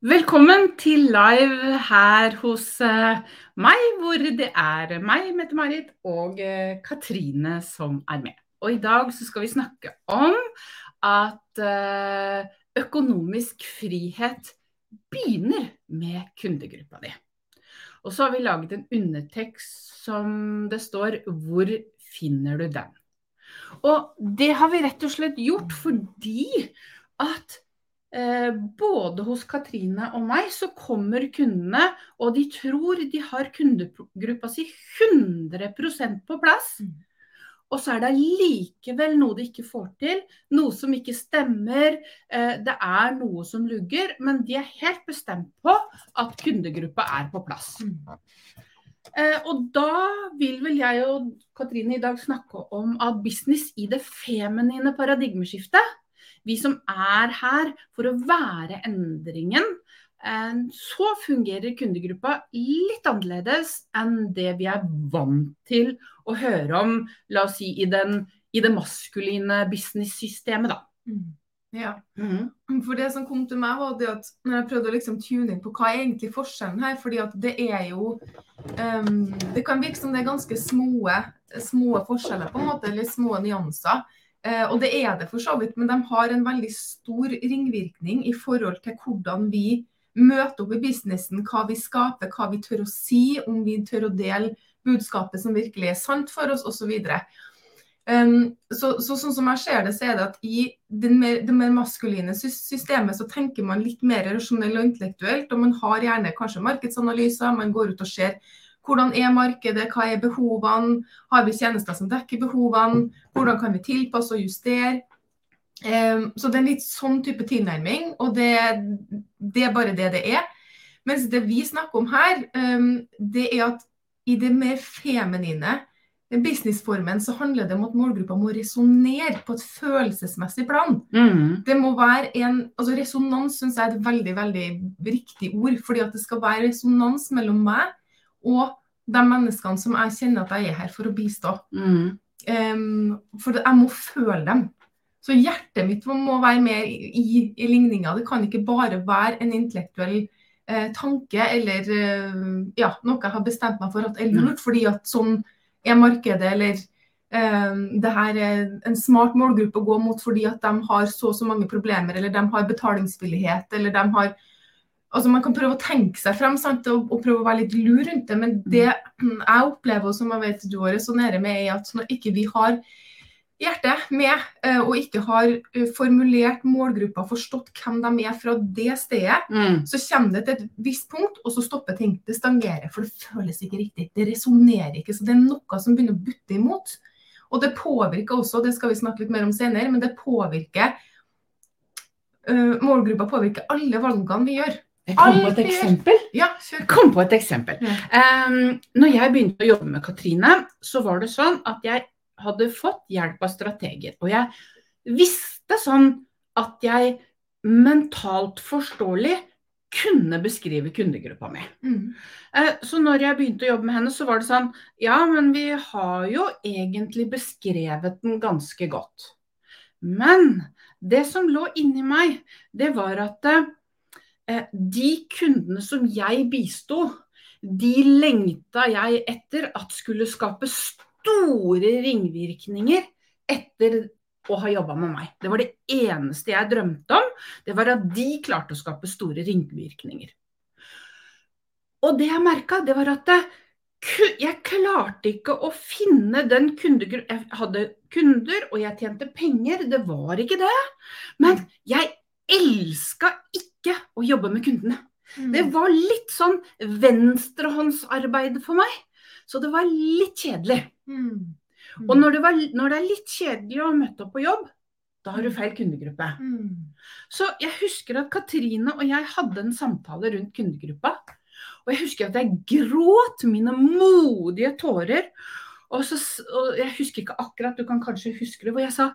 Velkommen til live her hos eh, meg, hvor det er meg, Mette-Marit, og eh, Katrine som er med. Og i dag så skal vi snakke om at eh, økonomisk frihet begynner med kundegruppa di. Og så har vi laget en undertekst som det står 'Hvor finner du den?' Og det har vi rett og slett gjort fordi at både hos Katrine og meg så kommer kundene, og de tror de har kundegruppa si 100 på plass. Mm. Og så er det likevel noe de ikke får til, noe som ikke stemmer. Eh, det er noe som lugger, men de er helt bestemt på at kundegruppa er på plass. Mm. Eh, og da vil vel jeg og Katrine i dag snakke om at business i det feminine paradigmeskiftet vi som er her for å være endringen, eh, så fungerer kundegruppa litt annerledes enn det vi er vant til å høre om, la oss si, i, den, i det maskuline business-systemet, da. Mm. Ja. Mm. For det som kom til meg, var det at når jeg prøvde å liksom tune inn på hva er egentlig forskjellen her, fordi at det er jo um, Det kan virke som det er ganske små, små forskjeller, på en måte, eller små nyanser. Eh, og det er det for så vidt, men de har en veldig stor ringvirkning i forhold til hvordan vi møter opp i businessen, hva vi skaper, hva vi tør å si, om vi tør å dele budskapet som virkelig er sant for oss, osv. Um, så, så, sånn som jeg ser det, så er det at i mer, det mer maskuline systemet så tenker man litt mer rasjonell og intellektuelt, og man har gjerne kanskje markedsanalyser, man går ut og ser hvordan er markedet, hva er behovene, har vi tjenester som dekker behovene, hvordan kan vi tilpasse og justere. Um, så det er en litt sånn type tilnærming, og det, det, er bare det det er. Mens det vi snakker om her, um, det er at i det mer feminine businessformen så handler det om at målgruppa må resonnere på et følelsesmessig plan. Mm. Det må være en, altså Resonans syns jeg er et veldig veldig riktig ord. fordi at det skal være resonans mellom meg og de menneskene som jeg kjenner at jeg er her for å bistå. Mm. Um, for jeg må føle dem. Så hjertet mitt må være mer i, i ligninga. Det kan ikke bare være en intellektuell eh, tanke eller eh, ja, noe jeg har bestemt meg for at er lurt, fordi at sånn er markedet, eller eh, det her er en smart målgruppe å gå mot fordi at de har så og så mange problemer, eller de har betalingsvillighet, eller de har altså Man kan prøve å tenke seg frem sant, og, og, prøve å være litt lur rundt det, men det jeg opplever, og som jeg vet du har resonnerer med, er at når ikke vi har hjertet med, eh, og ikke har eh, formulert målgruppa, forstått hvem de er fra det stedet, mm. så kommer det til et visst punkt, og så stopper ting. Det stangerer, for det føles ikke riktig. Det resonnerer ikke. Så det er noe som begynner å butte imot. Og det påvirker også, det skal vi snakke litt mer om senere, men det påvirker uh, Målgruppa påvirker alle valgene vi gjør. Jeg kom på et eksempel. Ja, kom på et eksempel. Um, når jeg begynte å jobbe med Katrine, så var det sånn at jeg hadde fått hjelp av strateger. Og jeg visste sånn at jeg mentalt forståelig kunne beskrive kundegruppa mi. Mm. Uh, så når jeg begynte å jobbe med henne, så var det sånn Ja, men vi har jo egentlig beskrevet den ganske godt. Men det som lå inni meg, det var at Eh, de kundene som jeg bisto, de lengta jeg etter at skulle skape store ringvirkninger etter å ha jobba med meg. Det var det eneste jeg drømte om. Det var at de klarte å skape store ringvirkninger. Og det jeg merka, det var at jeg klarte ikke å finne den kundegruppen Jeg hadde kunder, og jeg tjente penger, det var ikke det. Men jeg elska ikke ikke å jobbe med kundene. Mm. Det var litt sånn venstrehåndsarbeid for meg. Så det var litt kjedelig. Mm. Mm. Og når det, var, når det, er litt kjedelig å møte opp på jobb, da har du mm. feil kundegruppe. Mm. Så jeg husker at Katrine og jeg hadde en samtale rundt kundegruppa. Og jeg husker at jeg gråt mine modige tårer og, så, og jeg husker ikke akkurat, du kan kanskje huske det, hvor jeg sa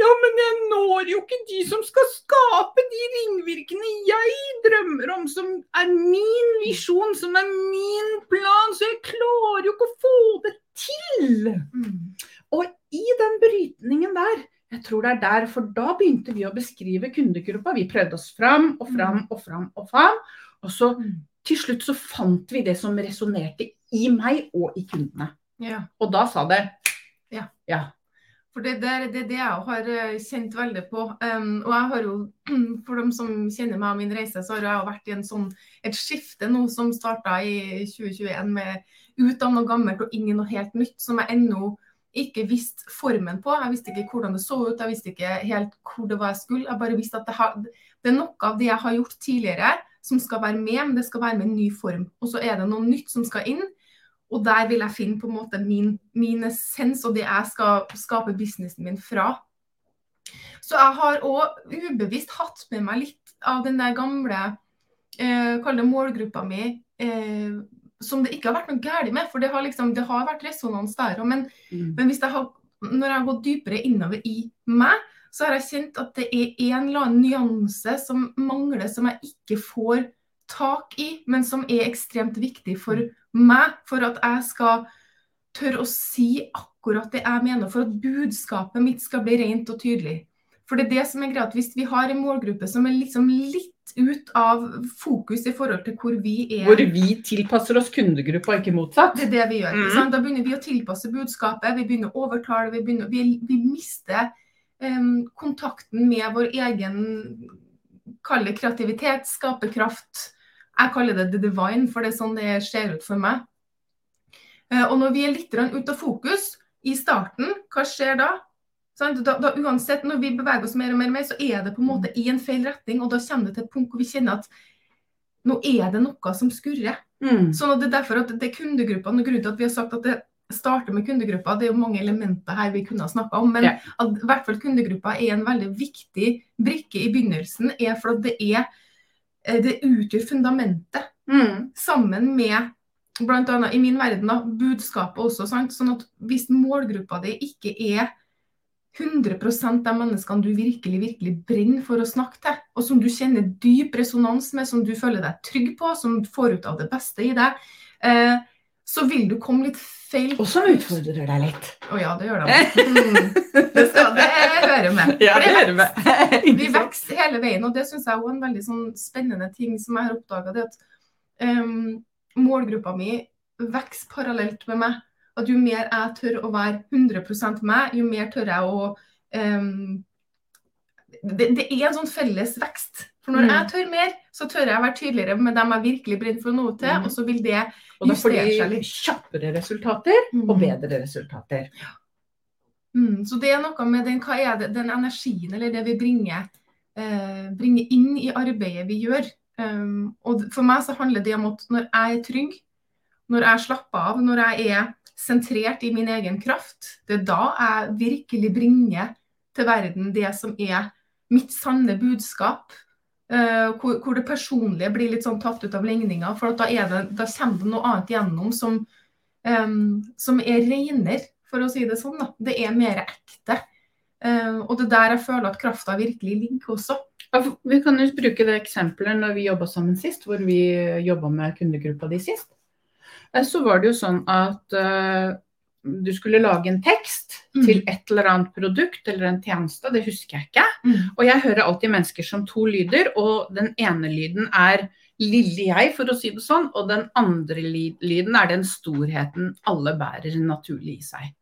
ja, men jeg når jo ikke de som skal skape de ringvirkene jeg drømmer om, som er min visjon, som er min plan, så jeg klarer jo ikke å få det til. Mm. Og i den brytningen der jeg tror det er der, for da begynte vi å beskrive kundegruppa. Vi prøvde oss fram og fram og fram og fram. Og så til slutt så fant vi det som resonnerte i meg og i kundene. Ja. Og da sa det Ja. ja. For det, er- det det jeg har eh, kjent veldig på. Um, og jeg har jo, for dem som kjenner meg og min reise, så har jeg vært i en sånn, et skifte nå som starta i 2021 med ut av noe gammelt og inn i noe helt nytt, som jeg ennå ikke visste formen på. Jeg visste ikke hvordan det så ut, jeg visste ikke helt hvor det var jeg skulle. Jeg bare visste at det, har, det er noe av det jeg har gjort tidligere som skal være med, men det skal være med en ny form. Og så er det noe nytt som skal inn. Og der vil jeg finne på en måte min, min essens og det jeg skal skape businessen min fra. Så jeg har òg ubevisst hatt med meg litt av den der gamle eh, Kall det målgruppa mi, eh, som det ikke har vært noe galt med. For det har, liksom, det har vært resonans der òg. Men, Mm. men hvis jeg har, når jeg har gått dypere innover i meg, så har jeg kjent at det er en eller annen nyanse som mangler, som jeg ikke får tak i, men som er ekstremt viktig for meg, for at jeg skal tørre å si akkurat det jeg mener, for at budskapet mitt skal bli rent og tydelig. For det er det som er greia, at hvis vi har en målgruppe som er liksom litt ut av fokus i forhold til hvor vi er Hvor vi tilpasser oss kundegruppa, ikke motsatt. det er det vi gjør. sant? Da begynner vi å tilpasse budskapet, vi begynner å overtale, vi, begynner, vi, vi mister um, kontakten med vår egen kall det kreativitet, skaperkraft. Jeg kaller det the divine, for det er sånn det ser ut for meg. Eh, og når vi er litt ute ut av fokus i starten, hva skjer da? Da, da uansett, Når vi beveger oss mer og mer, og mer, så er det på en måte i en feil retning. Og da kommer det til et punkt hvor vi kjenner at nå er det noe som skurrer. Mm. Sånn at det er derfor at det er kundegruppene, og grunnen til at vi har sagt at det starter med kundegrupper, det er jo mange elementer her vi kunne ha snakka om, men yeah. at i hvert fall kundegruppa er en veldig viktig brikke i begynnelsen, er for at det er det utgjør fundamentet Mm. sammen med blant annet i min verden da, budskapet også. Sant? Sånn at hvis målgruppa di ikke er 100% de menneskene du virkelig virkelig brenner for å snakke til, og som du kjenner dyp resonans med, som du føler deg trygg på, som får ut av det beste i deg, eh, så vil du komme litt feil Og som utfordrer deg litt. Å ja, det gjør det. Mm. Det, skal, det hører med. Ja, det det hører med. vi vokser hele veien, og det syns jeg er en veldig sånn spennende ting som jeg har oppdaga. Um, at målgruppa mi vokser parallelt med meg. At jo mer jeg tør å være 100% meg, jo mer tør jeg å um, det, det er en sånn felles vekst. For når Mm. jeg tør mer, så tør jeg å være tydeligere med dem jeg virkelig brenner for nå til, Mm. og så vil det Og justere seg litt. kjappere resultater og Mm. bedre resultater. Mm, så det er noe med den, det, den energien eller det vi bringer, eh, bringer inn i arbeidet vi gjør. Um, og for meg så handler det om at når jeg er trygg, når jeg slapper av, når jeg er sentrert i min egen kraft, det er da jeg virkelig bringer til verden det som er mitt sanne budskap. Eh, hvor, hvor det personlige blir litt sånn tatt ut av ligninga. For da, det, da kommer det noe annet gjennom som, um, som er reinere, for å si det sånn. da. Det er mer ekte. Uh, og det er der jeg føler at krafta virkelig ligger også. Ja, Vi kan jo bruke det eksempelet når vi jobba sammen sist, hvor vi jobba med kundegruppa di sist. Eh, Så var det jo sånn at eh, du skulle lage en tekst Mm. til et eller annet produkt eller en tjeneste, det husker jeg ikke. Og jeg hører alltid mennesker som to lyder, og den ene lyden er lille jeg, for å si det sånn, og den andre lyden er den storheten alle bærer naturlig i seg.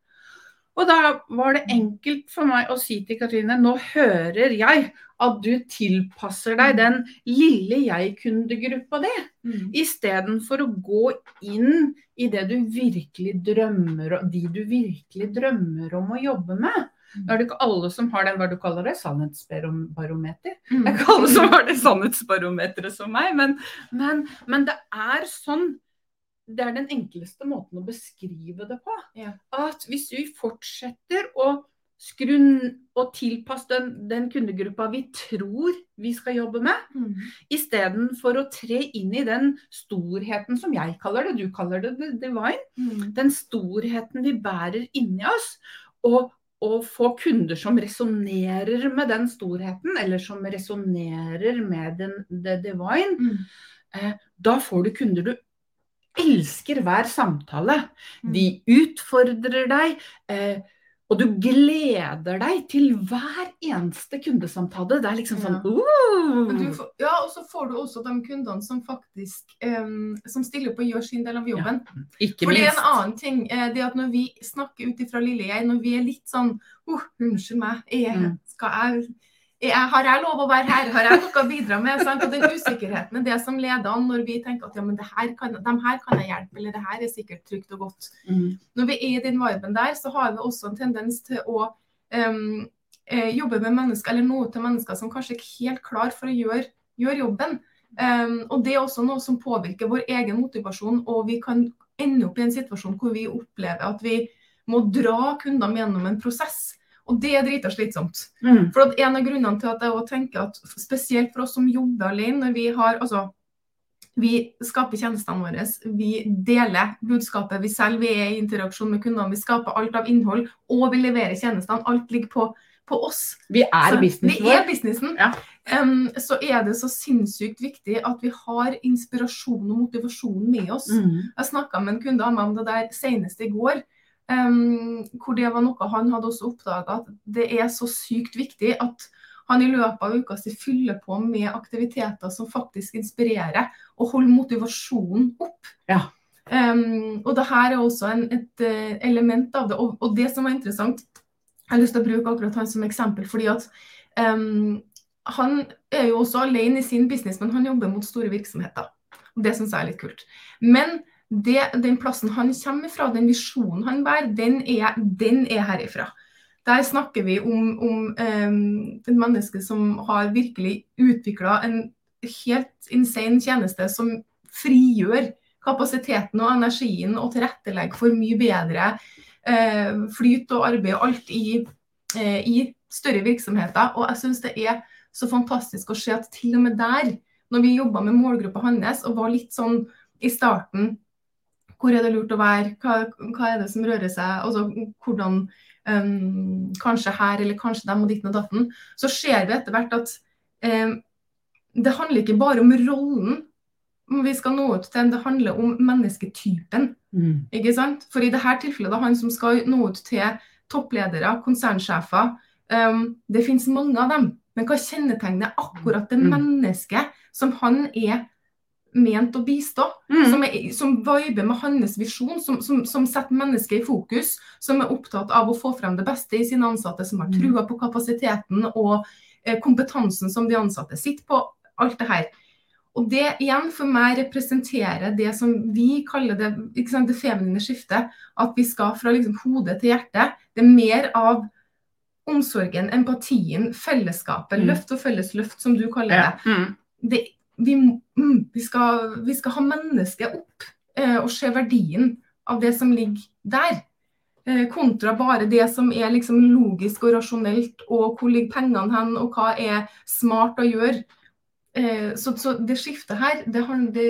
Og da var det enkelt for meg å si til Katrine, nå hører jeg at du tilpasser deg den lille jeg-kundegruppa di, Mm. istedenfor å gå inn i det du virkelig drømmer om, de du virkelig drømmer om å jobbe med. Nå er det ikke alle som har den, hva du kaller det, sannhetsbarometer. Det er ikke alle som har det sannhetsbarometeret som meg, men, men, men det er sånn Det er den enkleste måten å beskrive det på. Ja. At hvis vi fortsetter å skru og tilpasse den, den kundegruppa vi tror vi skal jobbe med, Mm. istedenfor å tre inn i den storheten som jeg kaller det, du kaller det the divine, Mm. den storheten vi bærer inni oss, og, og få kunder som resonnerer med den storheten, eller som resonnerer med den, the divine, Mm. da får du kunder du elsker hver samtale. Mm. De utfordrer deg. Eh, og du gleder deg til hver eneste kundesamtale. Det er liksom sånn uh! får, Ja, og så får du også de kundene som faktisk um, som stiller opp og gjør sin del av jobben. Ja, ikke For det er en annen ting. Eh, det at når vi snakker ut ifra lille jeg, når vi er litt sånn uh, Unnskyld meg, jeg, mm. skal jeg, har jeg lov å være her? Har jeg noe å bidra med? Sant? Og den usikkerheten er det som leder an når vi tenker at ja, men det her kan, de her kan jeg hjelpe, eller det her er sikkert trygt og godt. Mm. Når vi er i den viben der, så har vi også en tendens til å um, jobbe med mennesker, eller noe til mennesker som kanskje ikke er helt klar for å gjøre, gjøre jobben. Um, og det er også noe som påvirker vår egen motivasjon, og vi kan ende opp i en situasjon hvor vi opplever at vi må dra kundene gjennom en prosess og det er drita slitsomt. Mm. For En av grunnene til at jeg tenker at spesielt for oss som jobber alene, når vi har altså, vi skaper tjenestene våre, vi deler budskapet vi selv, vi er i interaksjon med kundene, vi skaper alt av innhold, og vi leverer tjenestene. Alt ligger på, på oss. Vi er businessen vår. Vi er businessen. Ja. Um, så er det så sinnssykt viktig at vi har inspirasjon og motivasjon med oss. Mm. Jeg snakka med en kunde av meg om det der senest i går. Um, hvor det var noe han hadde også oppdaga at det er så sykt viktig at han i løpet av uka si fyller på med aktiviteter som faktisk inspirerer, og holder motivasjonen opp. Ja. Um, og det her er også en, et uh, element av det. Og, og, det som var interessant, jeg har lyst til å bruke akkurat han som eksempel, fordi at um, han er jo også alene i sin business, men han jobber mot store virksomheter. Det syns jeg er litt kult. Men det, den plassen han kommer fra, den visjonen han bærer, den er, den er herifra. Der snakker vi om, om um, et menneske som har virkelig utvikla en helt insane tjeneste som frigjør kapasiteten og energien og tilrettelegger for mye bedre uh, flyt og arbeid og alt i, uh, i større virksomheter. Og jeg syns det er så fantastisk å se at til og med der, når vi jobba med målgruppa hans og var litt sånn i starten hvor er det lurt å være? Hva, hva er det som rører seg? Altså, hvordan um, Kanskje her, eller kanskje dem og ditten og datten. Så ser vi etter hvert at um, det handler ikke bare om rollen vi skal nå ut til, det handler om mennesketypen. Mm. ikke sant? For i dette tilfellet det er han som skal nå ut til toppledere, konsernsjefer. Um, det finnes mange av dem. Men hva kjennetegner akkurat det mm. mennesket som han er ment å bistå. Mm. Som, er, som viber med hans visjon, som, som, som, setter mennesket i fokus. Som er opptatt av å få frem det beste i sine ansatte, som har mm. trua på kapasiteten og eh, kompetansen som de ansatte sitter på. Alt det her. Og det igjen for meg representerer det som vi kaller det, sant, det feminine skiftet. At vi skal fra liksom, hode til hjerte. Det er mer av omsorgen, empatien, fellesskapet. Mm. Løft og fellesløft, som du kaller det. Ja. Mm. det vi, mm, vi, skal, vi, skal, ha mennesket opp eh, og se verdien av det som ligger der. Eh, kontra bare det som er liksom logisk og rasjonelt, og hvor ligger pengene hen, og hva er smart å gjøre. Eh, så, så, det skiftet her, det, det,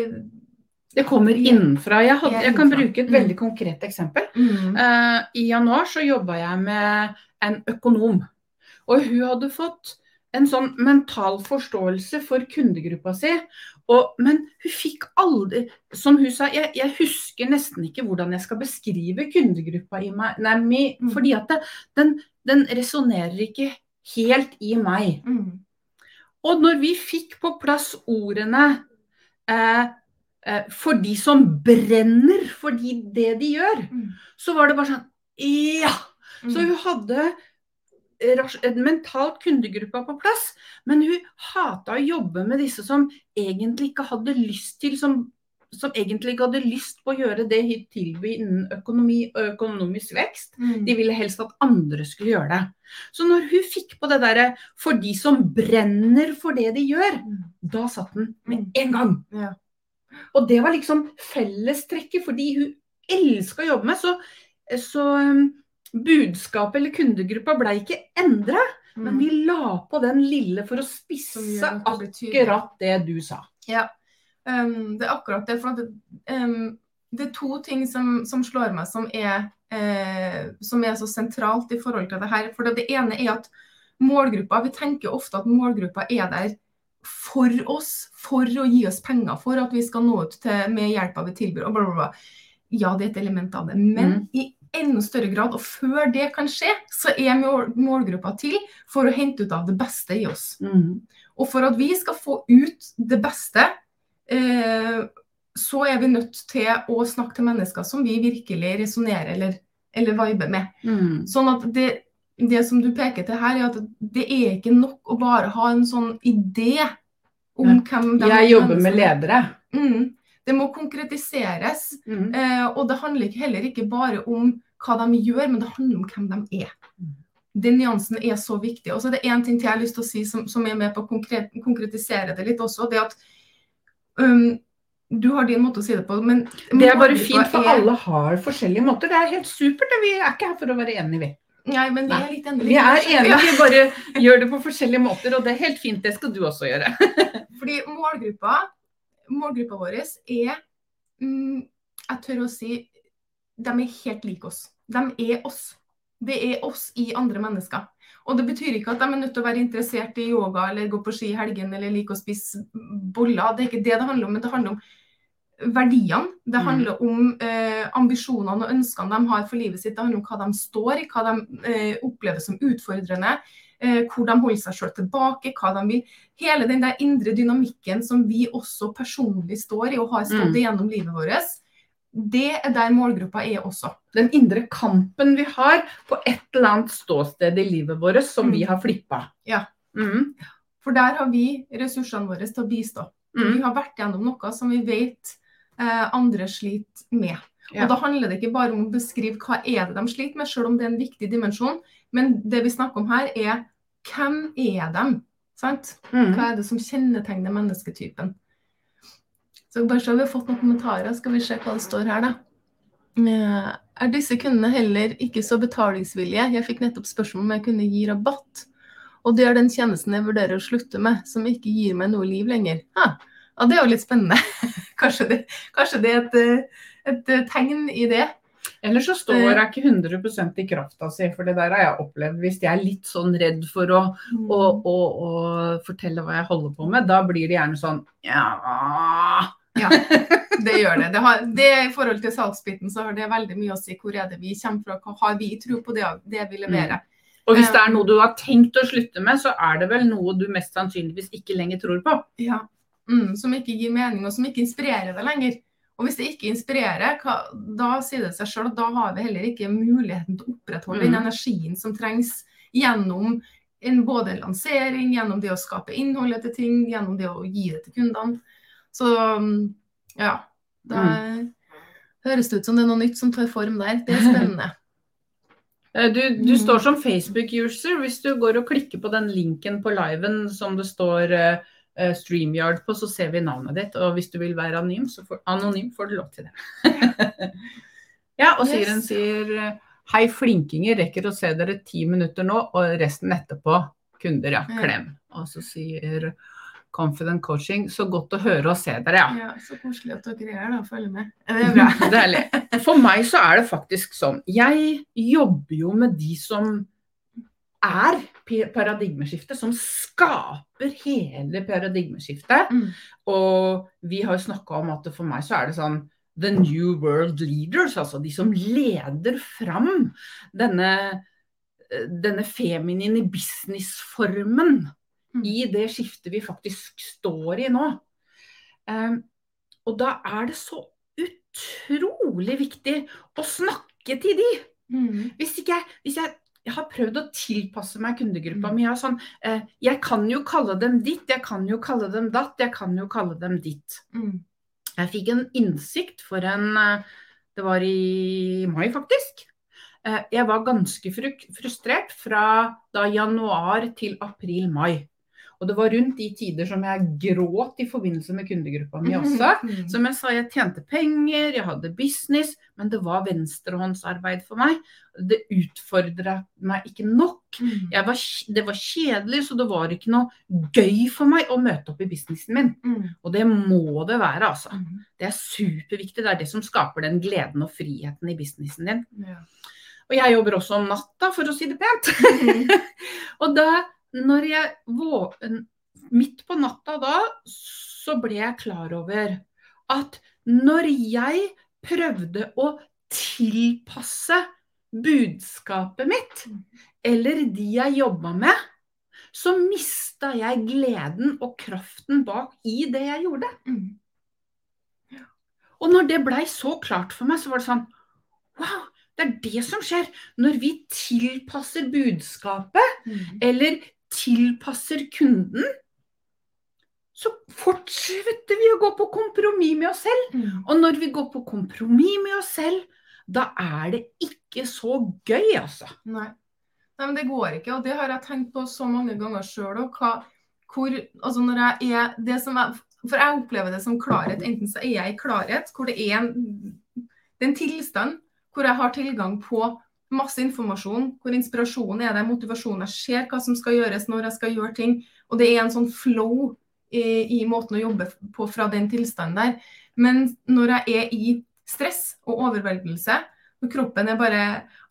det kommer innenfra. Jeg, hadde, jeg, kan bruke et mm. veldig konkret eksempel. Mm. Uh, I januar så jobba jeg med en økonom. Og hun hadde fått en sånn mental forståelse for kundegruppa si. Og, men hun fikk aldri Som hun sa, jeg, jeg, husker nesten ikke hvordan jeg skal beskrive kundegruppa i meg. Nei, mi, mm. Fordi at det, den, den resonnerer ikke helt i meg. Mm. Og når vi fikk på plass ordene eh, eh, for de som brenner for det de gjør, mm. så var det bare sånn Ja! Så mm. hun hadde mentalt kundegruppe på plass, men hun hata å jobbe med disse som egentlig ikke hadde lyst til som, som egentlig ikke hadde lyst på å gjøre det hun tilbød innen økonomi og økonomisk vekst. Mm. De ville helst at andre skulle gjøre det. Så når hun fikk på det derre for de som brenner for det de gjør, mm. da satt den med mm. en gang. Ja. Og det var liksom fellestrekket, fordi hun elska å jobbe med. Så, så um, budskapet eller kundegruppa ble ikke endra, mm. men vi la på den lille for å spisse akkurat det du sa. Ja, um, det er akkurat det. For det, um, det er to ting som, som slår meg som er, eh, som er så sentralt i forhold til det her. For det, det ene er at målgruppa, vi tenker ofte at målgruppa er der for oss, for å gi oss penger, for at vi skal nå ut til, med hjelpa vi tilbyr. og bla, bla, bla. Ja, det er et element av det. Men mm. i enda større grad. Og før det kan skje, så er målgruppa til for å hente ut av det beste i oss. Mm. Og for at vi skal få ut det beste, eh, så er vi nødt til å snakke til mennesker som vi virkelig resonnerer eller, eller viber med. Mm. Sånn at det, det, som du peker til her, er at det er ikke nok å bare ha en sånn idé om hvem de Jeg jobber med ledere. Mm. Det må konkretiseres. Mm. Eh, og det handler heller ikke bare om hva de gjør, men det handler om hvem de er. Mm. Den nyansen er så viktig. Og så er det én ting til jeg har lyst til å si som, som er med på å konkret, konkretisere det litt også. det at um, du har din måte å si det på, men Det er bare fint, for er... alle har forskjellige måter. Det er helt supert. Vi er ikke her for å være enige, vi. Nei, men vi er litt enige. Vi er enige, vi bare gjør det på forskjellige måter, og det er helt fint. Det skal du også gjøre. Fordi målgruppa, målgruppa vår er mm, Jeg tør å si de er helt like oss. De er oss. Det er oss i andre mennesker. Og det betyr ikke at de er nødt til å være interessert i yoga eller gå på ski i helgen eller like å spise boller. Det er ikke det det handler om. Men det handler om verdiene. Det mm. handler om eh, ambisjonene og ønskene de har for livet sitt. Det handler om hva de står i, hva de eh, opplever som utfordrende. Eh, hvor de holder seg sjøl tilbake, hva de vil. Hele den der indre dynamikken som vi også personlig står i og har stått mm. gjennom livet vårt. Det er der målgruppa er også. Den indre kampen vi har på et eller annet ståsted i livet vårt som mm. vi har flippa. Ja. Mm. For der har vi ressursene våre til å bistå. Mm. Vi har vært gjennom noe som vi vet eh, andre sliter med. Ja. Og Da handler det ikke bare om å beskrive hva er det de sliter med, selv om det er en viktig dimensjon. Men det vi snakker om her, er hvem er de? Sant? Mm. Hva er det som kjennetegner mennesketypen? Så bare så vi har fått noen kommentarer, skal vi se hva det står her, da. Eh, er disse kundene heller ikke så betalingsvillige? Jeg fikk nettopp spørsmål om jeg kunne gi rabatt. Og det er den tjenesten jeg vurderer å slutte med, som ikke gir meg noe liv lenger. Ah, ja, det er jo litt spennende. kanskje, det, kanskje, det, er et, eh, et, eh, tegn i det. Eller så står jeg ikke 100% i krafta si, for det der har jeg opplevd. Hvis jeg er litt sånn redd for å, mm. å, å, å, fortelle hva jeg holder på med, da blir det gjerne sånn ja. ja det gjør det. det, har, det. I forhold til salgsbiten så har det veldig mye å si. Hvor er det vi kommer fra? Hva har vi tro på det, det vi leverer? Mm. Og hvis det er noe du har tenkt å slutte med, så er det vel noe du mest sannsynligvis ikke lenger tror på. Ja, mm, Som ikke gir mening, og som ikke inspirerer deg lenger. Og hvis det ikke inspirerer, hva, da sier det seg sjøl at da har vi heller ikke muligheten til å opprettholde mm. den energien som trengs gjennom en, både en lansering, gjennom det å skape innholdet til ting, gjennom det å gi det til kundene. Så ja. Da mm. høres det ut som det er noe nytt som tar form der. Det er spennende. Eh, du, du mm. står som Facebook-user. Hvis du går og klikker på den linken på liven som det står uh, StreamYard på, så ser vi navnet ditt. Og hvis du vil være anonym, så får, anonym, får du lov til det. ja, og Siren yes. sier Hei, flinkinger, rekker å se dere ti minutter nå, og resten etterpå. Kunder, ja. Klem. Og så sier Confident Coaching. Så godt å høre og se dere, ja. ja så koselig at dere er her, da. Følger med. Det er bra. Deilig. For meg så er det faktisk sånn. Jeg jobber jo med de som er paradigmeskiftet, som skaper hele paradigmeskiftet. Mm. Og vi har jo snakka om at for meg så er det sånn The New World Leaders, altså de som leder fram denne, denne feminine businessformen Mm. i det skiftet vi faktisk står i nå. Um, og da er det så utrolig viktig å snakke til de. Mm. Hvis, ikke, hvis jeg, jeg har prøvd å tilpasse meg kundegruppa mm. mi. Jeg, sånn, eh, jeg kan jo kalle dem ditt, jeg kan jo kalle dem datt, jeg kan jo kalle dem ditt. Mm. Jeg fikk en innsikt for en eh, Det var i mai, faktisk. Eh, jeg var ganske frustrert fra da januar til april-mai. Og det var rundt de tider som jeg gråt i forbindelse med kundegruppa mi også. Mm. Som jeg sa, jeg tjente penger, jeg hadde business, men det var venstrehåndsarbeid for meg. Det utfordra meg ikke nok. Mm. Var, det var kjedelig, så det var ikke noe gøy for meg å møte opp i businessen min. Og det må det være, altså. Det er superviktig. Det er det som skaper den gleden og friheten i businessen din. Og jeg jobber også om natta, for å si det pent. og da når jeg våken midt på natta da, så ble jeg klar over at når jeg prøvde å tilpasse budskapet mitt, eller de jeg jobba med, så mista jeg gleden og kraften bak i det jeg gjorde. Mm. Og når det blei så klart for meg, så var det sånn Wow, det er det som skjer når vi tilpasser budskapet, Mm. eller tilpasser kunden. Så fortsetter vi å gå på kompromiss med oss selv. Mm. Og når vi går på kompromiss med oss selv, da er det ikke så gøy, altså. Nei. Nei, men det går ikke. Og det har jeg tenkt på så mange ganger sjøl òg. Altså når jeg er det som jeg For jeg opplever det som klarhet. Enten så er jeg i klarhet, hvor det er en, det er en tilstand hvor jeg har tilgang på masse informasjon, hvor inspirasjonen er der, motivasjonen, jeg ser hva som skal gjøres når jeg skal gjøre ting. Og det er en sånn flow i, i måten å jobbe på fra den tilstanden der. Men når jeg er i stress og overveldelse, når kroppen er bare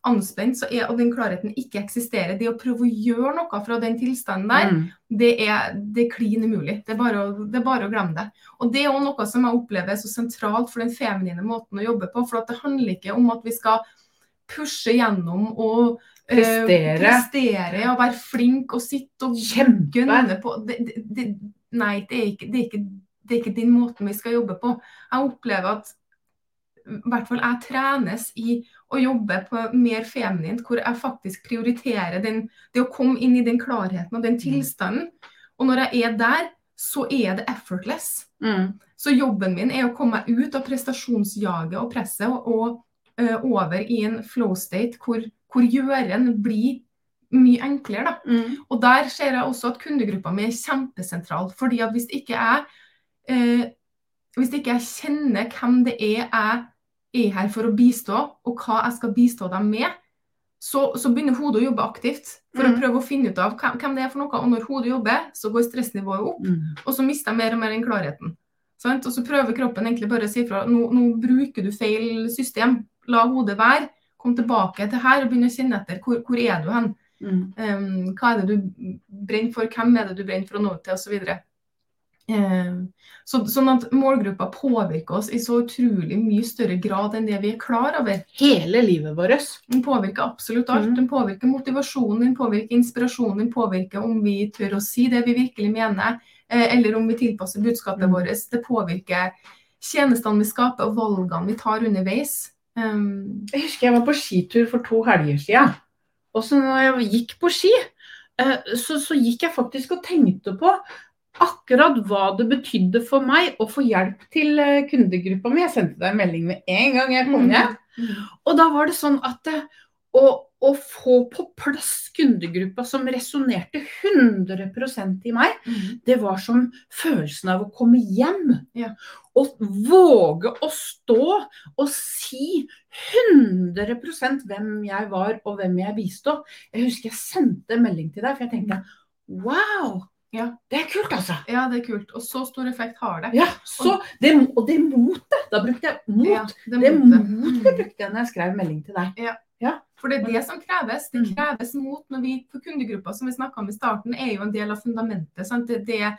anspent, så er, og den klarheten ikke eksisterer, det å prøve å gjøre noe fra den tilstanden der, Mm. det er, det er klin umulig. Det er, bare å, det er bare å glemme det. Og det er også noe som jeg opplever er så sentralt for den feminine måten å jobbe på. For at det handler ikke om at vi skal pushe gjennom og eh, Prestere. prestere og være flink og sitte og Kjempe. gønne på. Det, det, det, nei, det er, ikke, det, er ikke, det er ikke den måten vi skal jobbe på. Jeg opplever at i hvert fall jeg trenes i å jobbe på mer feminint, hvor jeg faktisk prioriterer den, det å komme inn i den klarheten og den tilstanden. Og når jeg er der, så er det effortless. Mm. Så jobben min er å komme meg ut av prestasjonsjaget og presset og, og over i en flow state hvor, hvor gjøren blir mye enklere. da. Mm. Og der ser jeg også at kundegruppa mi er kjempesentral. fordi at hvis ikke jeg eh, hvis ikke jeg kjenner hvem det er jeg er her for å bistå, og hva jeg skal bistå dem med, så, så begynner hodet å jobbe aktivt for Mm. å prøve å finne ut av hvem, hvem det er for noe. Og når hodet jobber, så går stressnivået opp, Mm. og så mister jeg mer og mer den klarheten. Sant? Og så prøver kroppen egentlig bare å si fra nå, nå bruker du feil system. La hodet være. Kom tilbake til her og begynn å kjenne etter. Hvor, hvor er du hen? Mm. Um, hva er det du brenner for, hvem er det du brenner for å nå ut til, osv. Um, så, sånn at målgruppa påvirker oss i så utrolig mye større grad enn det vi er klar over. Hele livet vårt. Den påvirker absolutt alt. Mm. Den påvirker motivasjonen, den påvirker inspirasjonen, den påvirker om vi tør å si det vi virkelig mener, eh, eller om vi tilpasser budskapet mm. vårt. Det påvirker tjenestene vi skaper og valgene vi tar underveis. Um, Jeg husker jeg var på skitur for to helger siden. Og så når jeg gikk på ski, uh, så, så gikk jeg faktisk og tenkte på akkurat hva det betydde for meg å få hjelp til uh, kundegruppa mi. Jeg sendte deg en melding med en gang jeg kom hjem. Og da var det sånn at uh, å få på plass kundegruppa som resonnerte 100% i meg, det var som følelsen av å komme hjem. Ja. Og våge å stå og si 100% hvem jeg var og hvem jeg bistod. Jeg husker jeg sendte melding til deg, for jeg tenkte wow, Ja. det er kult, altså. Ja, det er kult. Og så stor effekt har det. Ja, så det, og det motet, da brukte jeg mot. Ja, det motet. motet brukte jeg når jeg skrev melding til deg. For det er det som kreves. Det Mm. kreves mot når vi på kundegruppa som vi snakka om i starten, er jo en del av fundamentet. Det, det,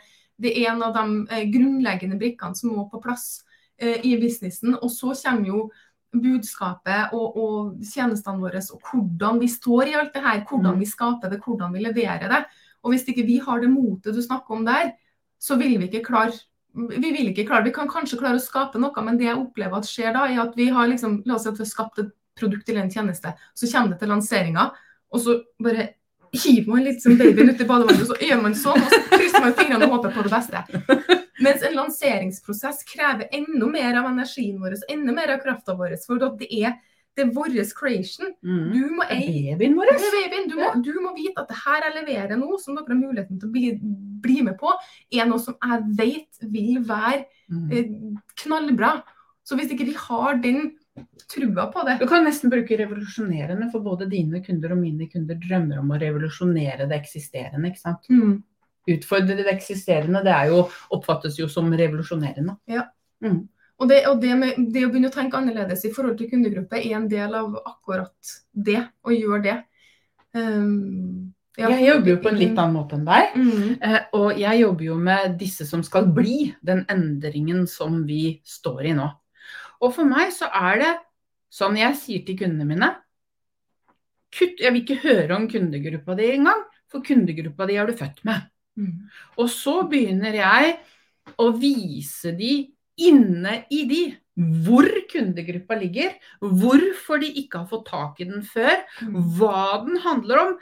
det er en av de eh, grunnleggende brikkene som må på plass eh, i businessen. Og så kommer jo budskapet og, og tjenestene våre og hvordan vi står i alt det her. Hvordan Mm. vi skaper det, hvordan vi leverer det. Og hvis ikke vi har det motet du snakker om der, så vil vi ikke klare vi vil ikke klare, vi kan kanskje klare å skape noe, men det jeg opplever at skjer da, er at vi har liksom, la oss si at vi har skapt et produkt eller en tjeneste, så kommer det til lanseringa, og så bare hiver man litt som babyen ut i badevannet, og så gjør man sånn, og så krysser man fingrene og håper på det beste. Mens en lanseringsprosess krever enda mer av energien vår, enda mer av krafta vår, for det er, det er vår creation. Mm. Du må eie Babyen vår. Du du må vite at det her jeg leverer nå, som dere har muligheten til å bli, bli med på, er noe som jeg vet vil være Mm. eh, knallbra. Så hvis ikke vi har den trua på det Du kan nesten bruke revolusjonerende, for både dine kunder og mine kunder drømmer om å revolusjonere det eksisterende. ikke sant? mm. Utfordre det eksisterende, det jo, oppfattes jo som revolusjonerende. Og, det, og det, med, det å begynne å tenke annerledes i forhold til kundegruppe er en del av akkurat det, å gjøre det. Um, ja, Jeg jobber jo på en litt annen måte enn deg. Mm. Eh, og jeg jobber jo med disse som skal bli den endringen som vi står i nå. Og for meg så er det sånn jeg sier til kundene mine kutt, jeg vil ikke høre om kundegruppa di engang, for kundegruppa di er du født med. Mm. Og så begynner jeg å vise de inne i de hvor kundegruppa ligger, hvorfor de ikke har fått tak i den før, Mm. hva den handler om,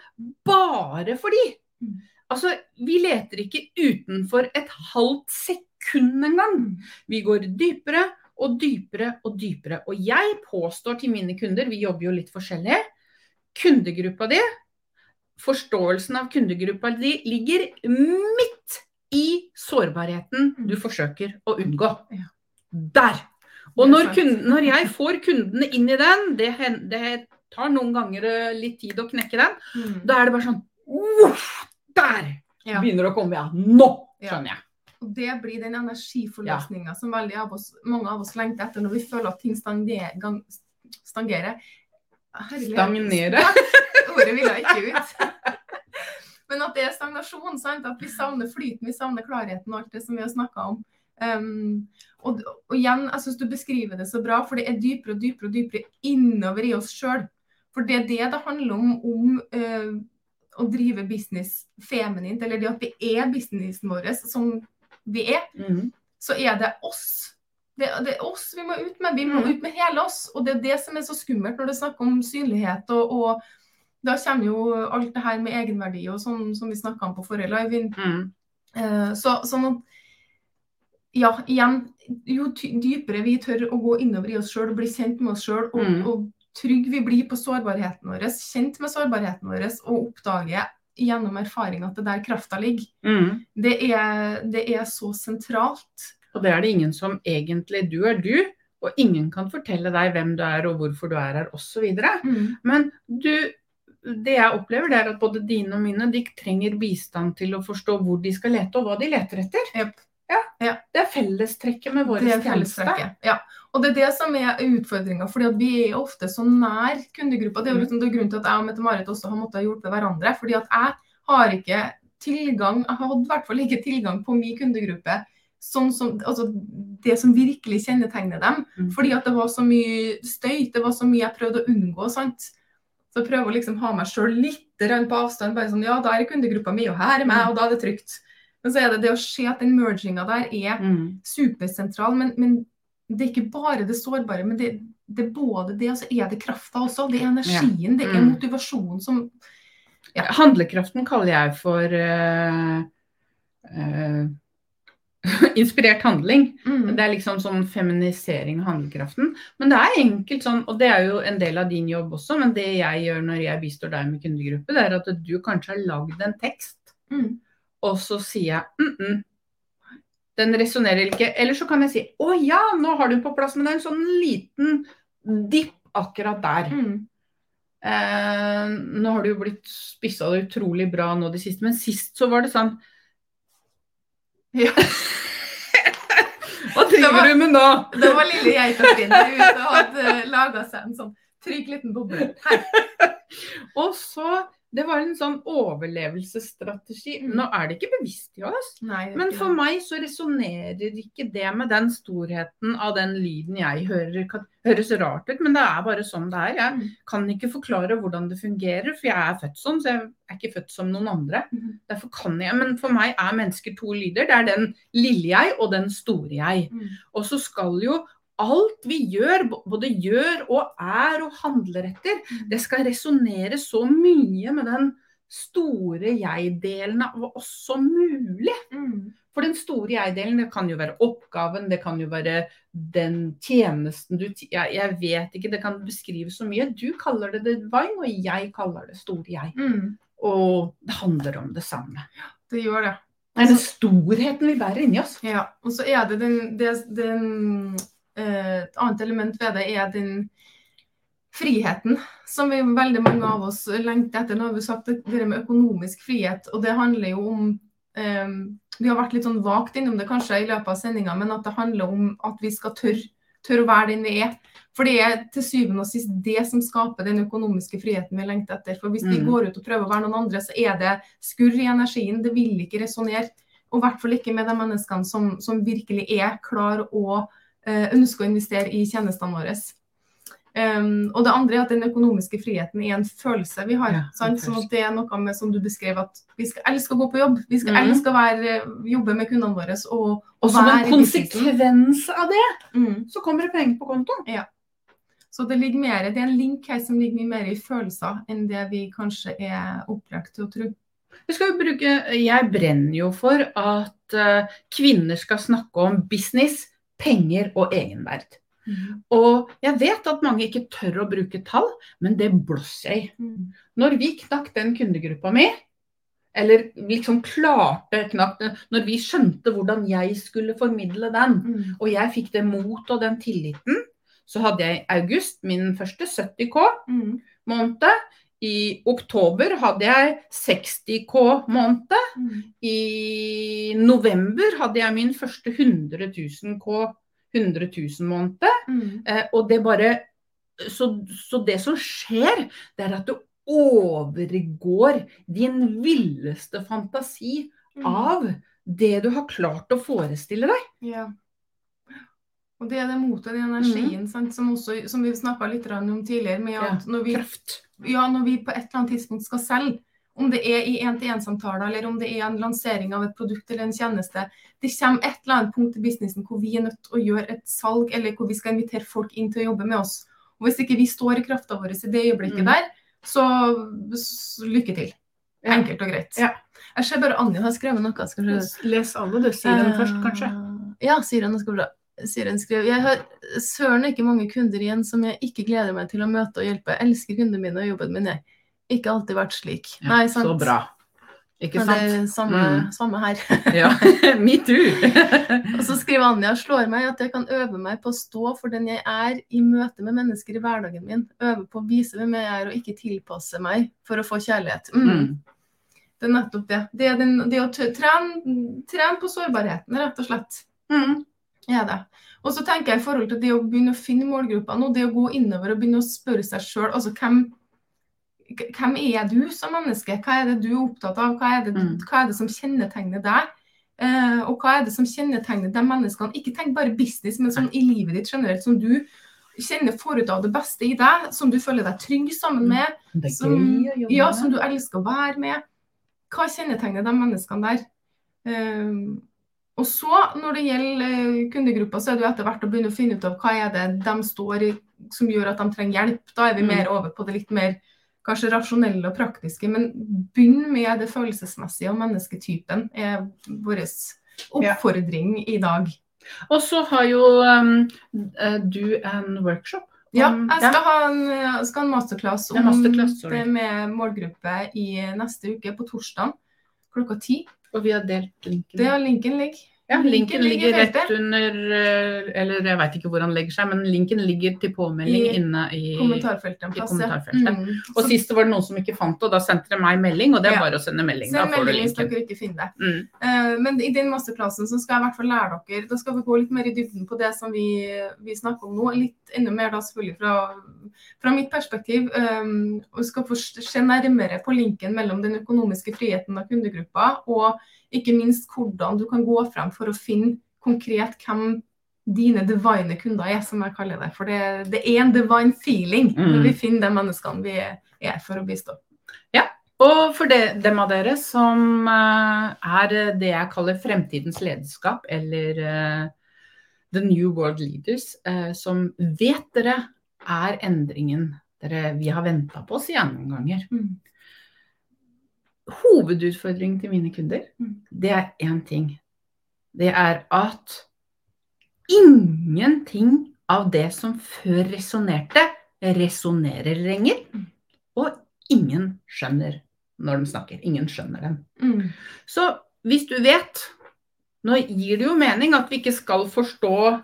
bare for de. Mm. Altså, vi leter ikke utenfor et halvt sekund engang. Mm. Vi går dypere og dypere og dypere. Og jeg påstår til mine kunder, vi jobber jo litt forskjellig, kundegruppa di, forståelsen av kundegruppa di ligger midt i sårbarheten du forsøker å unngå. Mm. Der! Og når, kunden, når jeg får kundene inn i den, det, det tar noen ganger eh, litt tid å knekke den, Mm. da er det bare sånn Uff, Der Ja. begynner å komme, ja. Nå skjønner jeg. Og det blir den energiforløsninga som veldig av oss, mange av oss lengter etter når vi føler at ting gang- Stangerer. Herlighet. Stagnere. Ordet ville jeg ikke ut. Men at det er stagnasjon. Sant? At vi savner flyten, vi savner klarheten og alt det som vi har snakka om. Um, og, og igjen, jeg syns du beskriver det så bra, for det er dypere og dypere og dypere innover i oss sjøl. For det er det det handler om, om uh, å drive business feminint, eller det at vi er businessen vår som vi er mm. så er det oss. Det, det er oss vi må ut med. Vi må Mm. ut med hele oss. Og det er det som er så skummelt når det er snakk om synlighet. Og, og da kommer jo alt det her med egenverdi og sånn som vi snakka om på forrige live. Mm. Eh, så, sånn ja, igjen, jo dypere vi tør å gå innover i oss sjøl og bli kjent med oss sjøl, og, Mm. og trygg vi blir på sårbarheten vår, kjent med sårbarheten vår, og oppdager gjennom erfaring at det der krafta ligger, Mm. det er, det er så sentralt. Og det er det ingen som egentlig Du er du, og ingen kan fortelle deg hvem du er og hvorfor du er her osv. Mm. Men du, det jeg opplever, det er at både dine og mine de trenger bistand til å forstå hvor de skal lete, og hva de leter etter. Jep. Ja, Ja. Det er fellestrekket med vår tjeneste. Ja. Og det er det som er utfordringa, fordi vi er ofte så nær kundegruppa. Det er jo liksom det er grunnen til at jeg og Mette-Marit også har måttet hjelpe hverandre. fordi at jeg har ikke tilgang, jeg hadde i hvert fall ikke tilgang på min kundegruppe. Sånn som, altså det som virkelig kjennetegner dem. Mm. Fordi at det var så mye støy, det var så mye jeg prøvde å unngå. sant? Så prøve å liksom ha meg sjøl litt på avstand. bare sånn, Ja, da er kundegruppa mi, og her er meg, og da er det trygt. Men så er det det å se at den merginga der er Mm. supersentral, men, men det er ikke bare det sårbare. Men det, det er både det, og så er det krafta også. Det er energien, det er Mm. motivasjonen som Handlekraften kaller jeg for uh, uh, inspirert handling. mm, Det er liksom sånn feminisering av handlekraften. Men det er enkelt sånn, og det er jo en del av din jobb også, men det jeg gjør når jeg bistår deg med kundegruppe, det er at du kanskje har lagd en tekst, mm, og så sier jeg mm -mm, den resonnerer ikke. Eller så kan jeg si å ja, nå har du den på plass, men det er en sånn liten dipp akkurat der. mm, Eh, nå har du jo blitt spissa det utrolig bra nå det siste, men sist så var det sånn Ja. Hva driver du med nå? Det var lille geitafrin der ute og hadde laga seg en sånn trygg liten boble. Her. Og så Det var en sånn overlevelsesstrategi. Mm. Nå er det ikke bevisst i oss, Nei, men for det. meg så resonnerer ikke det med den storheten av den lyden jeg hører. Det høres rart ut, men det er bare sånn det er. Jeg Mm. kan ikke forklare hvordan det fungerer, for jeg er født sånn, så jeg er ikke født som noen andre. Mm. Derfor kan jeg, Men for meg er mennesker to lyder. Det er den lille jeg og den store jeg. Mm. Og så skal jo alt vi gjør, både gjør og er og handler etter, Mm. det skal resonnere så mye med den store jeg-delen av oss som mulig. Mm. For den store jeg-delen, det kan jo være oppgaven, det kan jo være den tjenesten du jeg, jeg vet ikke, det kan beskrives så mye. Du kaller det divine, og jeg kaller det store jeg. Mm. Og det handler om det samme. Det gjør det. Det er den storheten vi bærer inni oss. Ja, og så er det den, den, den Et annet element ved det er den friheten som vi veldig mange av oss lengter etter. Nå har vi sagt det, det med økonomisk frihet, og det handler jo om eh, Vi har vært litt sånn vagt innom det kanskje i løpet av sendinga, men at det handler om at vi skal tørre tør å være den vi er. For det er til syvende og sist det som skaper den økonomiske friheten vi lengter etter. For hvis vi Mm. går ut og prøver å være noen andre, så er det skurr i energien. Det vil ikke resonnere. Og i hvert fall ikke med de menneskene som, som virkelig er klar og eh, ønsker å investere i tjenestene våre. Um, og det andre er at den økonomiske friheten er en følelse vi har. Ja, sant? Sånn at det er noe med som du beskrev, at vi skal elske å gå på jobb. Vi skal mm. elske å være, jobbe med kundene våre og, Og som være en konsekvens av det, Mm. så kommer det penger på kontoen. Så det ligger mer, det er en link her som ligger mye mer i følelser enn det vi kanskje er opplært til å tro. Jeg, bruke, jeg brenner jo for at eh, kvinner skal snakke om business, penger og egenverd. Og jeg vet at mange ikke tør å bruke tall, men det blåser jeg i. Mm. Når vi knakk den kundegruppa mi, eller liksom klarte knakk når vi skjønte hvordan jeg skulle formidle den, Mm. og jeg fikk det mot og den tilliten, så hadde jeg i august min første 70K Mm. måned. I oktober hadde jeg 60K måned. Mm. I november hadde jeg min første 100 000 K 100 000 måned. Mm. Eh, og det bare så, så det som skjer, det er at du overgår din villeste fantasi Mm. av det du har klart å forestille deg. Ja. Og det er det motet, den energien, sant? Som, også, som vi snakka litt om tidligere, med at når vi, Kraft. ja, når vi på et eller annet tidspunkt skal selge, om det er i én-til-én-samtaler eller om det er en lansering av et produkt eller en tjeneste, det kommer et eller annet punkt i businessen hvor vi er nødt til å gjøre et salg, eller hvor vi skal invitere folk inn til å jobbe med oss. Og Hvis ikke vi står i krafta vår i det øyeblikket Mm. der, så, så lykke til. Enkelt og greit. Ja. Jeg ser bare Anja har skrevet noe. Skal. Les alle, du. Si den først, kanskje. Eh, Ja, sier han. Skal bra. Sier han skrev. Jeg har søren ikke mange kunder igjen som jeg ikke gleder meg til å møte og hjelpe. Jeg elsker kundene mine og jobben min. jeg. Ikke alltid vært slik. Ja, Nei, sant. Så bra. Ikke sant? Men det er samme, Mm. samme her. Ja, me too. Og så skriver Anja slår meg at jeg kan øve meg på å stå for den jeg er i møte med mennesker i hverdagen min. Øve på å vise hvem jeg er og ikke tilpasse meg for å få kjærlighet. Mm. Mm. Det er nettopp det. Det, er den, det å trene, trene på sårbarheten, rett og slett. Mm. Er det. Og så tenker jeg i forhold til det å begynne å finne målgrupper nå, det å gå innover og begynne å spørre seg sjøl altså hvem, hvem er du som menneske? Hva er det du er opptatt av? Hva er det, Mm. hva er det som kjennetegner deg? Eh, og hva er det som kjennetegner de menneskene? Ikke tenk bare business, men sånn i livet ditt generelt, som du kjenner forut av det beste i deg, som du føler deg trygg sammen med, er som, ja, som du elsker å være med. Hva kjennetegner de menneskene der? Ehm, og så, når det gjelder kundegruppa, kundegrupper, så er det jo etter hvert å begynne å finne ut av hva er det de står i som gjør at de trenger hjelp. Da er vi Mm. mer over på det litt mer kanskje rasjonelle og praktiske. Men begynn med det følelsesmessige og mennesketypen er vår oppfordring i dag. Og så har jo um, eh, du en workshop. Ja, jeg skal ha en, jeg skal ha en masterclass Ja, om masterclass, det med målgruppe i neste uke, på torsdag klokka ti. Og vi har delt linken. Det har linken ligger. Ja, linken ligger i rett under eh, Eller jeg veit ikke hvor han legger seg, men linken ligger til påmelding I inne i Kommentarfeltet en i kommentarfeltet. Mm. Og Så sist var det noen som ikke fant det, og da sendte de meg melding, og det er Ja. bare å sende melding. Da Send får melding hvis dere ikke finner det. Mm. Uh, Men i den masterklassen så skal jeg i hvert fall lære dere Da skal vi gå litt mer i dybden på det som vi, vi snakker om nå. Litt enda mer da selvfølgelig fra, fra mitt perspektiv. Um, og vi skal få se nærmere på linken mellom den økonomiske friheten av kundegruppa, og ikke minst hvordan du kan gå frem for å finne konkret hvem dine divine kunder er, som jeg kaller det. For det, det er en divine feeling når Mm. vi finner de menneskene vi er for å bistå. Ja, Og for det, dem av dere som eh, er det jeg kaller fremtidens lederskap, eller eh, The New World Leaders, eh, som vet dere er endringen dere, vi har venta på oss noen ganger. Mm. Hovedutfordringen til mine kunder, Mm. det er én ting. Det er at ingenting av det som før resonnerte, resonnerer lenger. Mm. Og ingen skjønner når de snakker. Ingen skjønner dem. Mm. Så hvis du vet Nå gir det jo mening at vi ikke skal forstå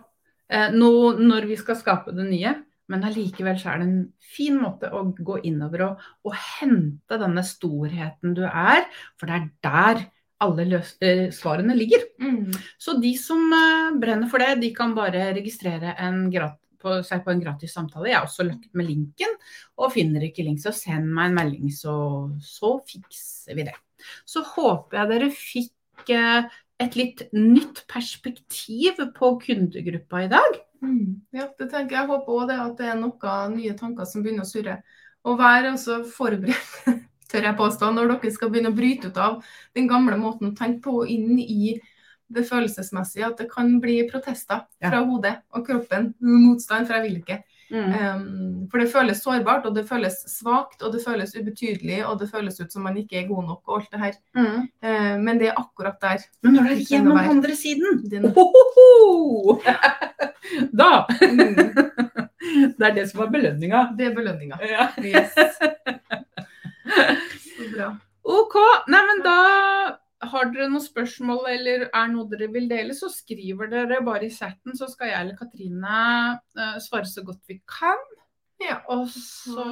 eh, noe når vi skal skape det nye, men allikevel så er det en fin måte å gå innover og, og hente denne storheten du er, for det er der alle løs eh, svarene ligger. Mm. Så de som eh, brenner for det, de kan bare registrere en på, seg på en gratis samtale. Jeg har også lagt med linken, og finner ikke link, så send meg en melding, så, så fikser vi det. Så håper jeg dere fikk eh, et litt nytt perspektiv på kundegruppa i dag. Mm. Ja, det tenker jeg. Jeg håper òg at det er noen nye tanker som begynner å surre. Og vær også forberedt, tør jeg påstå, når dere skal begynne å bryte ut av den gamle måten å tenke på inn i det følelsesmessige. At det kan bli protester fra Ja. hodet og kroppen. Motstand, for jeg vil ikke. Mm. Um, for det føles sårbart, og det føles svakt, og det føles ubetydelig, og det føles ut som man ikke er god nok, og alt det her. Mm. Uh, men det er akkurat der. Men når det er gjennom andre siden er Ohoho! Da! Mm. Det er det som er belønninga. Det er belønninga. Ja. Yes. Så bra. OK. Nei, men da har dere noen spørsmål eller er noe dere vil dele, så skriver dere bare i chatten, så skal jeg eller Katrine eh, svare så godt vi kan. Ja. Og så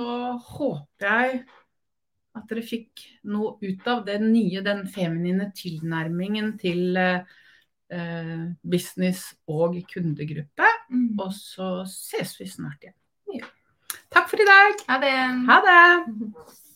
håper jeg at dere fikk noe ut av den nye, den feminine tilnærmingen til eh, eh, business og kundegruppe. Mm. Og så ses vi snart igjen. Takk for i dag. Ha det. Ha det!